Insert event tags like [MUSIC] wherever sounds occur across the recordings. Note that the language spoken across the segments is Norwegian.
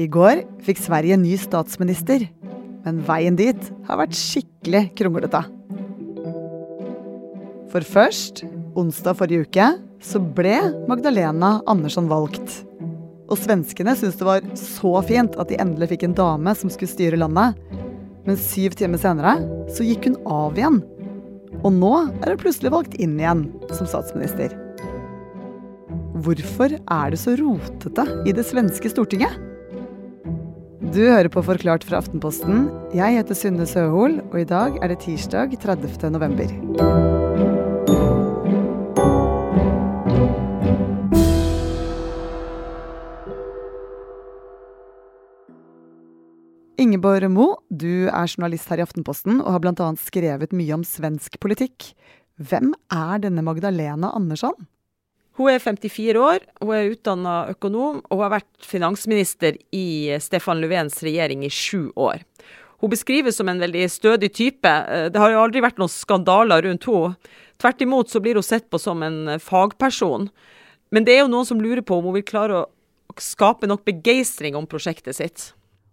I går fikk Sverige ny statsminister, men veien dit har vært skikkelig kronglete. For først, onsdag forrige uke, så ble Magdalena Andersson valgt. Og svenskene syntes det var så fint at de endelig fikk en dame som skulle styre landet. Men syv timer senere så gikk hun av igjen. Og nå er hun plutselig valgt inn igjen som statsminister. Hvorfor er det så rotete i det svenske stortinget? Du hører på Forklart fra Aftenposten. Jeg heter Synne Søhol, og i dag er det tirsdag 30. november. Ingeborg Mo, du er journalist her i Aftenposten og har bl.a. skrevet mye om svensk politikk. Hvem er denne Magdalena Andersson? Hun er 54 år, hun er utdanna økonom og har vært finansminister i Stefan Löfvens regjering i sju år. Hun beskrives som en veldig stødig type. Det har jo aldri vært noen skandaler rundt henne. Tvert imot så blir hun sett på som en fagperson. Men det er jo noen som lurer på om hun vil klare å skape nok begeistring om prosjektet sitt.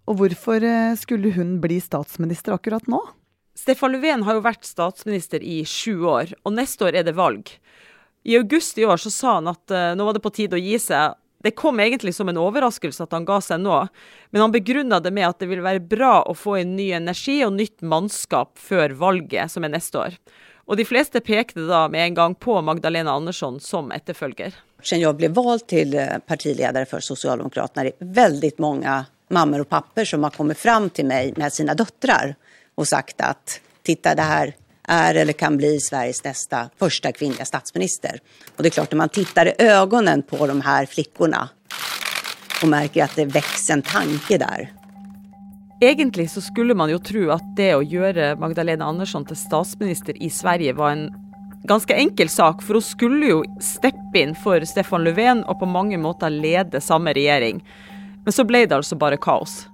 Og hvorfor eh, skulle hun bli statsminister akkurat nå? Stefan Löfven har jo vært statsminister i sju år, og neste år er det valg. I august i år så sa han at uh, nå var det på tide å gi seg. Det kom egentlig som en overraskelse at han ga seg nå, men han begrunna det med at det ville være bra å få inn ny energi og nytt mannskap før valget, som er neste år. Og de fleste pekte da med en gang på Magdalena Andersson som etterfølger. Siden jeg ble valgt til eh, partileder for Sosialdemokratene, er det veldig mange mammer og papper som har kommet fram til meg med sine døtre og sagt at titta det her er eller kan bli Sveriges neste første kvinnliga statsminister. Og det er klart, når man tittar i øynene på de her flickorna och merker at det vokser en tanke der. Egentlig så skulle man jo tro at det å gjøre Magdalena Andersson til statsminister i Sverige var en ganske enkel sak, for hun skulle jo steppe inn for Stefan Löfven og på mange måter lede samme regjering. Men så ble det altså bare kaos.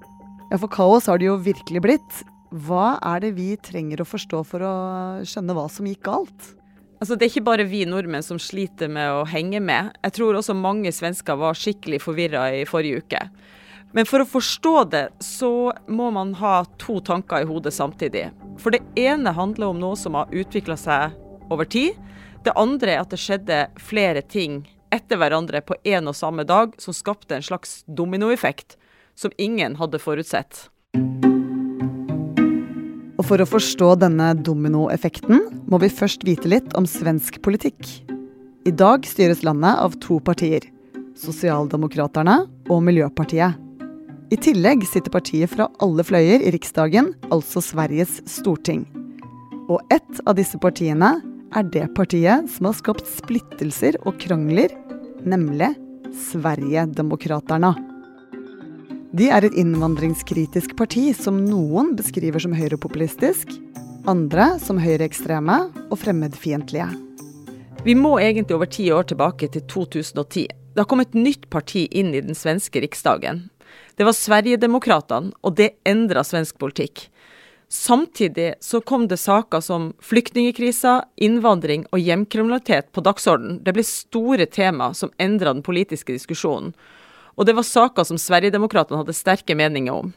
Ja, for kaos har det jo virkelig blitt. Hva er det vi trenger å forstå for å skjønne hva som gikk galt? Altså, det er ikke bare vi nordmenn som sliter med å henge med. Jeg tror også mange svensker var skikkelig forvirra i forrige uke. Men for å forstå det, så må man ha to tanker i hodet samtidig. For det ene handler om noe som har utvikla seg over tid. Det andre er at det skjedde flere ting etter hverandre på en og samme dag, som skapte en slags dominoeffekt som ingen hadde forutsett. Og For å forstå denne dominoeffekten må vi først vite litt om svensk politikk. I dag styres landet av to partier. Sosialdemokraterne og Miljøpartiet. I tillegg sitter partiet fra alle fløyer i Riksdagen, altså Sveriges storting. Og ett av disse partiene er det partiet som har skapt splittelser og krangler nemlig Sverigedemokraterna. De er et innvandringskritisk parti som noen beskriver som høyrepopulistisk, andre som høyreekstreme og fremmedfiendtlige. Vi må egentlig over ti år tilbake til 2010. Det har kommet et nytt parti inn i den svenske riksdagen. Det var Sverigedemokraterna, og det endra svensk politikk. Samtidig så kom det saker som flyktningkrisa, innvandring og hjemkriminalitet på dagsorden. Det ble store tema som endra den politiske diskusjonen. Og det var saker som Sverigedemokraterna hadde sterke meninger om.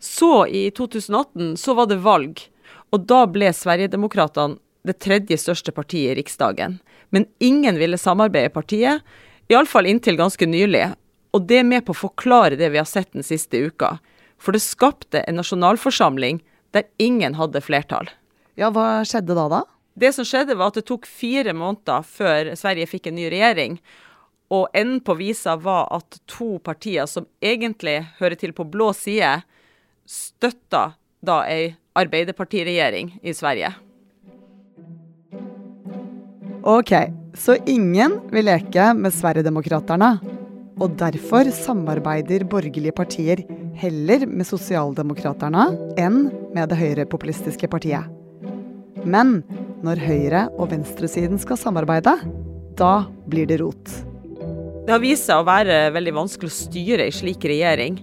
Så, i 2018, så var det valg, og da ble Sverigedemokraterna det tredje største partiet i Riksdagen. Men ingen ville samarbeide i partiet, iallfall inntil ganske nylig. Og det er med på å forklare det vi har sett den siste uka. For det skapte en nasjonalforsamling der ingen hadde flertall. Ja, Hva skjedde da, da? Det som skjedde var at det tok fire måneder før Sverige fikk en ny regjering. Og enden på visa var at to partier som egentlig hører til på blå side, støtta da ei arbeiderpartiregjering i Sverige. Ok, så ingen vil leke med Sverigedemokraterna. Og derfor samarbeider borgerlige partier heller med Sosialdemokraterne enn med det høyrepopulistiske partiet. Men når høyre- og venstresiden skal samarbeide, da blir det rot. Det har vist seg å være veldig vanskelig å styre ei slik regjering.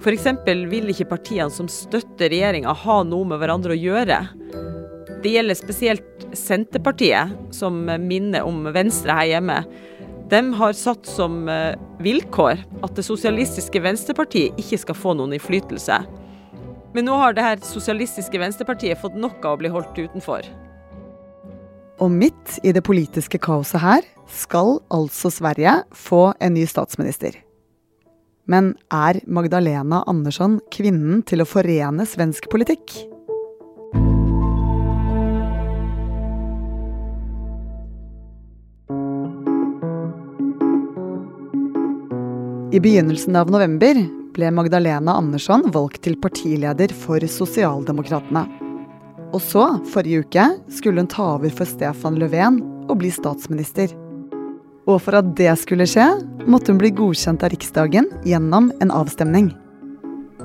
F.eks. vil ikke partiene som støtter regjeringa ha noe med hverandre å gjøre. Det gjelder spesielt Senterpartiet, som minner om Venstre her hjemme. De har satt som eh, vilkår at det sosialistiske venstrepartiet ikke skal få noen innflytelse. Men nå har det her sosialistiske venstrepartiet fått nok av å bli holdt utenfor. Og midt i det politiske kaoset her skal altså Sverige få en ny statsminister. Men er Magdalena Andersson kvinnen til å forene svensk politikk? I begynnelsen av november ble Magdalena Andersson valgt til partileder for Sosialdemokratene. Og så, forrige uke, skulle hun ta over for Stefan Löfven og bli statsminister. Og for at det skulle skje, måtte hun bli godkjent av Riksdagen gjennom en avstemning.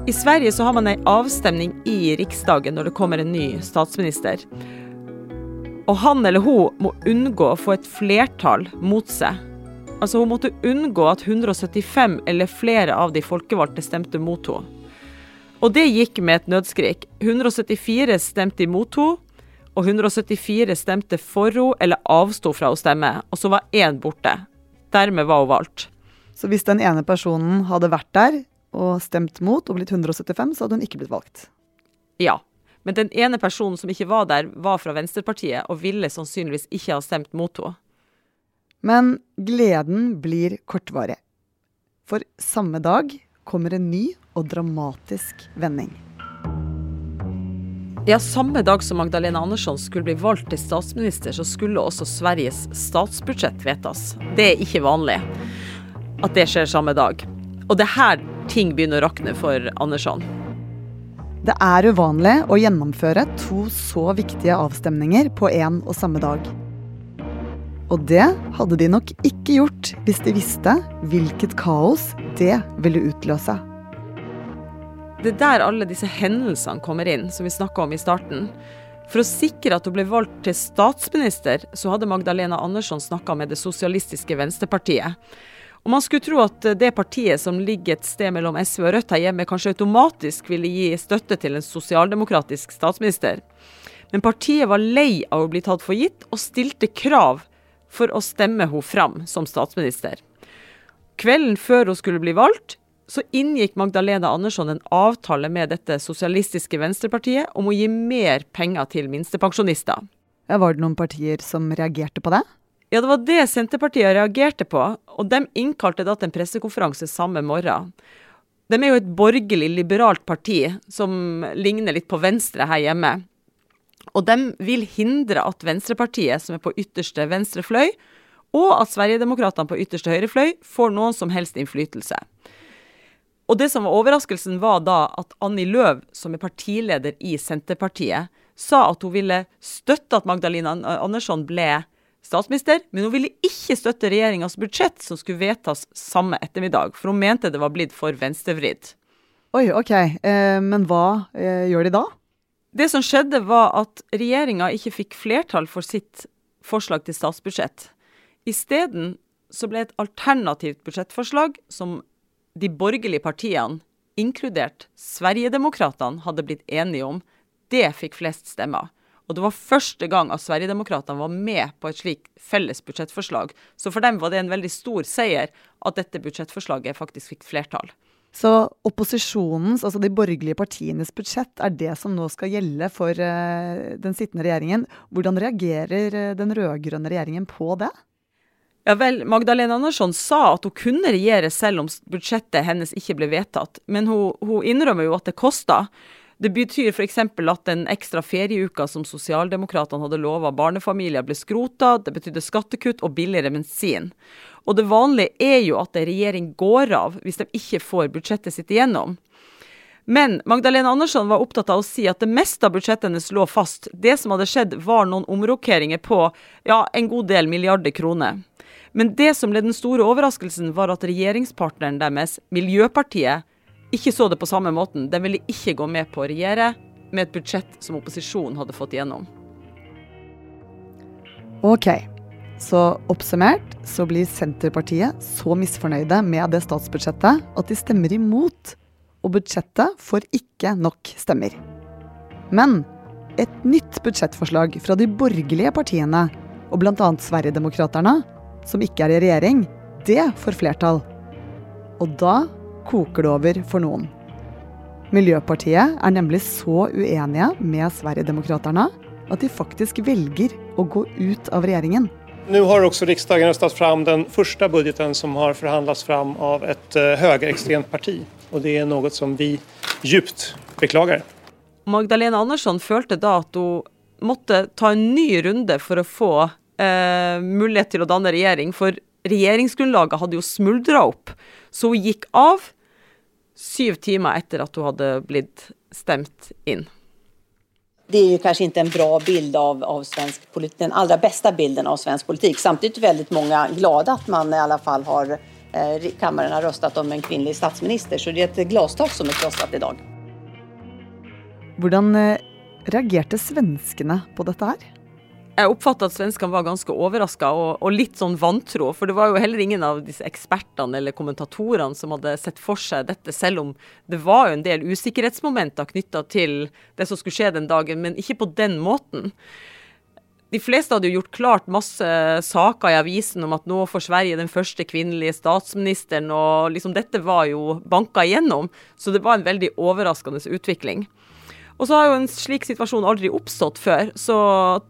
I Sverige så har man ei avstemning i Riksdagen når det kommer en ny statsminister. Og han eller hun må unngå å få et flertall mot seg. Altså Hun måtte unngå at 175 eller flere av de folkevalgte stemte mot henne. Og det gikk med et nødskrik. 174 stemte imot henne, og 174 stemte for henne eller avsto fra å stemme. Og så var én borte. Dermed var hun valgt. Så hvis den ene personen hadde vært der og stemt mot og blitt 175, så hadde hun ikke blitt valgt? Ja. Men den ene personen som ikke var der, var fra Venstrepartiet og ville sannsynligvis ikke ha stemt mot henne. Men gleden blir kortvarig. For samme dag kommer en ny og dramatisk vending. Ja, Samme dag som Magdalena Andersson skulle bli valgt til statsminister, så skulle også Sveriges statsbudsjett vedtas. Det er ikke vanlig at det skjer samme dag. Og det er her ting begynner å rakne for Andersson. Det er uvanlig å gjennomføre to så viktige avstemninger på én og samme dag. Og det hadde de nok ikke gjort hvis de visste hvilket kaos det ville utløse. Det er der alle disse hendelsene kommer inn, som vi snakka om i starten. For å sikre at hun ble valgt til statsminister, så hadde Magdalena Andersson snakka med det sosialistiske Venstrepartiet. Og Man skulle tro at det partiet som ligger et sted mellom SV og Rødt her hjemme, kanskje automatisk ville gi støtte til en sosialdemokratisk statsminister. Men partiet var lei av å bli tatt for gitt, og stilte krav for å stemme henne fram som statsminister. Kvelden før hun skulle bli valgt, så inngikk Magdalena Andersson en avtale med dette sosialistiske venstrepartiet om å gi mer penger til minstepensjonister. Ja, var det noen partier som reagerte på det? Ja, det var det Senterpartiet reagerte på, og de innkalte da til en pressekonferanse samme morgen. De er jo et borgerlig, liberalt parti som ligner litt på Venstre her hjemme. Og de vil hindre at Venstrepartiet, som er på ytterste venstre fløy, og at Sverigedemokraterna på ytterste høyre fløy får noen som helst innflytelse. Og det som var overraskelsen, var da at Annie Løv, som er partileder i Senterpartiet, sa at hun ville støtte at Magdalena Andersson ble statsminister, men hun ville ikke støtte regjeringas budsjett, som skulle vedtas samme ettermiddag, for hun mente det var blitt for venstrevridd. Oi, OK. Eh, men hva eh, gjør de da? Det som skjedde, var at regjeringa ikke fikk flertall for sitt forslag til statsbudsjett. Isteden så ble et alternativt budsjettforslag som de borgerlige partiene, inkludert Sverigedemokraterna, hadde blitt enige om, det fikk flest stemmer. Og det var første gang at Sverigedemokraterna var med på et slikt felles budsjettforslag. Så for dem var det en veldig stor seier at dette budsjettforslaget faktisk fikk flertall. Så opposisjonens, altså de borgerlige partienes budsjett, er det som nå skal gjelde for uh, den sittende regjeringen. Hvordan reagerer uh, den rød-grønne regjeringen på det? Ja vel, Magdalena Andersson sa at hun kunne regjere selv om budsjettet hennes ikke ble vedtatt. Men hun, hun innrømmer jo at det kosta. Det betyr f.eks. at den ekstra ferieuka som sosialdemokratene hadde lova barnefamilier, ble skrota. Det betydde skattekutt og billigere bensin. Og det vanlige er jo at en regjering går av hvis de ikke får budsjettet sitt igjennom. Men Magdalena Andersson var opptatt av å si at det meste av budsjettet hennes lå fast. Det som hadde skjedd, var noen omrokeringer på ja, en god del milliarder kroner. Men det som ble den store overraskelsen, var at regjeringspartneren deres, Miljøpartiet, ikke så det på samme måten. De ville ikke gå med på å regjere med et budsjett som opposisjonen hadde fått igjennom. Ok, så oppsummert så blir Senterpartiet så misfornøyde med det statsbudsjettet at de stemmer imot, og budsjettet får ikke nok stemmer. Men et nytt budsjettforslag fra de borgerlige partiene, og bl.a. Sverigedemokraterna, som ikke er i regjering, det får flertall. Og da koker det over for noen. Miljøpartiet er nemlig så uenige med Sverigedemokraterna at de faktisk velger å gå ut av regjeringen. Nå har også Riksdagen røstet fram den første budgeten som har forhandlet fram av et uh, høyreekstremt parti. Og det er noe som vi dypt beklager. Magdalena Andersson følte da at hun måtte ta en ny runde for å få eh, mulighet til å danne regjering. For regjeringsgrunnlaget hadde jo smuldra opp. Så hun gikk av syv timer etter at hun hadde blitt stemt inn. Det er jo kanskje ikke en bra bild av, av svensk politikk, den aller beste bilden av svensk politikk. Samtidig er veldig mange glade at man i alle fall har eh, kammeren har røstet om en kvinnelig statsminister. Så det er et glasstak som er krosset i dag. Hvordan eh, reagerte svenskene på dette her? Jeg oppfatta at svenskene var ganske overraska og, og, litt sånn vantro. For det var jo heller ingen av disse ekspertene eller kommentatorene som hadde sett for seg dette, selv om det var jo en del usikkerhetsmomenter knytta til det som skulle skje den dagen, men ikke på den måten. De fleste hadde jo gjort klart masse saker i avisen om at nå får Sverige den første kvinnelige statsministeren, og liksom dette var jo banka igjennom. Så det var en veldig overraskende utvikling. Og så har jo en slik situasjon aldri oppstått før. Så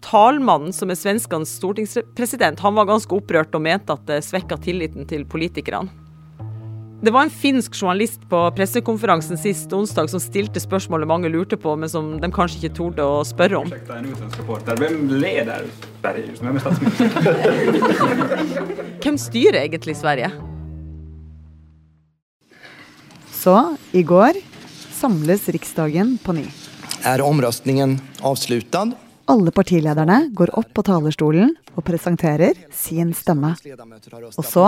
talmannen, som er svenskenes stortingspresident, han var ganske opprørt og mente at det svekka tilliten til politikerne. Det var en finsk journalist på pressekonferansen sist onsdag som stilte spørsmålet mange lurte på, men som de kanskje ikke torde å spørre om. Hvem leder Sverige Hvem er statsminister? [LAUGHS] Hvem styrer egentlig Sverige? Så i går samles Riksdagen på ny er omrøstningen avsluttet. Alle partilederne går opp på talerstolen og presenterer sin stemme. Og så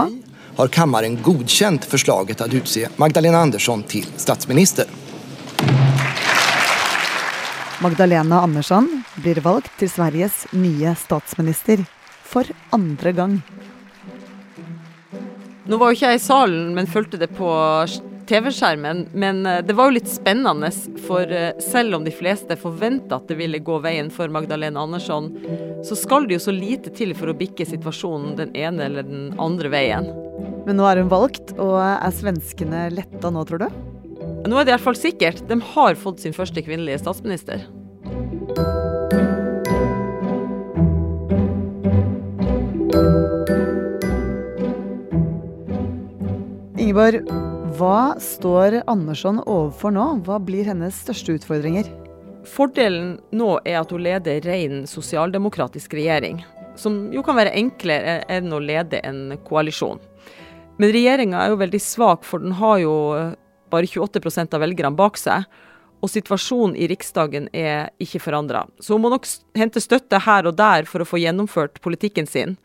har kammeren godkjent forslaget til å utse Magdalena Andersson til statsminister. Magdalena Andersson blir valgt til Sveriges nye statsminister for andre gang. Nå var jo ikke jeg i salen, men fulgte det på TV-skjermen, men eh, det var jo litt spennende. For eh, selv om de fleste forventa at det ville gå veien for Magdalena Andersson, så skal det jo så lite til for å bikke situasjonen den ene eller den andre veien. Men nå er hun valgt, og er svenskene letta nå, tror du? Nå er det iallfall sikkert. De har fått sin første kvinnelige statsminister. Ingeborg, hva står Andersson overfor nå? Hva blir hennes største utfordringer? Fordelen nå er at hun leder ren sosialdemokratisk regjering, som jo kan være enklere enn å lede en koalisjon. Men regjeringa er jo veldig svak, for den har jo bare 28% av velgerne bak seg. Og situasjonen i Riksdagen er ikke forandra. Så hun må nok hente støtte her og der for å få gjennomført politikken sin.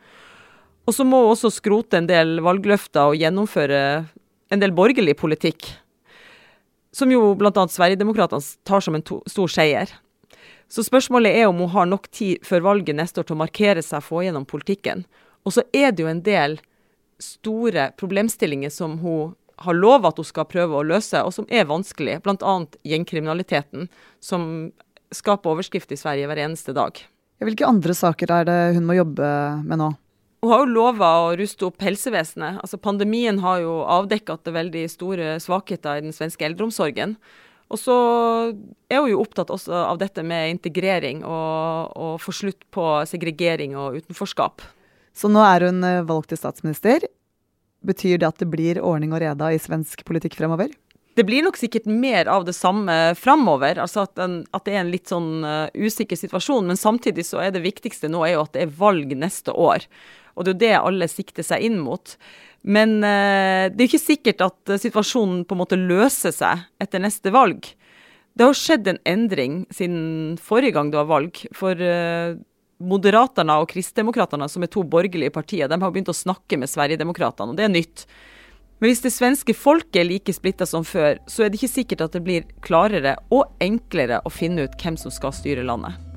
Og så må hun også skrote en del valgløfter og gjennomføre en del borgerlig politikk, som jo bl.a. Sverigedemokraterna tar som en to, stor seier. Så spørsmålet er om hun har nok tid før valget neste år til å markere seg, få gjennom politikken. Og så er det jo en del store problemstillinger som hun har lova at hun skal prøve å løse, og som er vanskelig. Bl.a. gjengkriminaliteten, som skaper overskrift i Sverige hver eneste dag. Hvilke andre saker er det hun må jobbe med nå? Hun har jo lova å ruste opp helsevesenet. Altså Pandemien har jo avdekket det veldig store svakheter i den svenske eldreomsorgen. Og så er hun jo opptatt også av dette med integrering og, og få slutt på segregering og utenforskap. Så nå er hun eh, valgt til statsminister. Betyr det at det blir ordning og reda i svensk politikk fremover? Det blir nok sikkert mer av det samme framover. Altså at, en, at, det er en litt sånn uh, usikker situasjon. Men samtidig så er det viktigste nå er jo at det er valg neste år. Og det er jo det alle sikter seg inn mot. Men eh, det er ikke sikkert at situasjonen på en måte løser seg etter neste valg. Det har skjedd en endring siden forrige gang det var valg. For eh, Moderaterna og Kristdemokraterna, som er to borgerlige partier, de har begynt å snakke med Sverigedemokraterna, og det er nytt. Men hvis det svenske folket er like splitta som før, så er det ikke sikkert at det blir klarere og enklere å finne ut hvem som skal styre landet.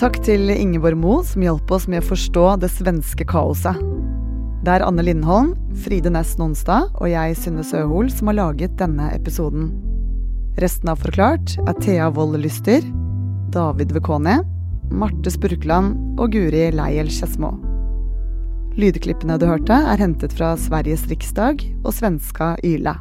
Takk til Ingeborg Moe, som hjalp oss med å forstå det svenske kaoset. Det er Anne Lindholm, Fride Næss Nonstad og jeg, Synne Søhol, som har laget denne episoden. Resten av Forklart er Thea Wold Lyster, David Vekoni, Marte Spurkland og Guri Leiel Skedsmo. Lydklippene du hørte, er hentet fra Sveriges riksdag og svenska Yle.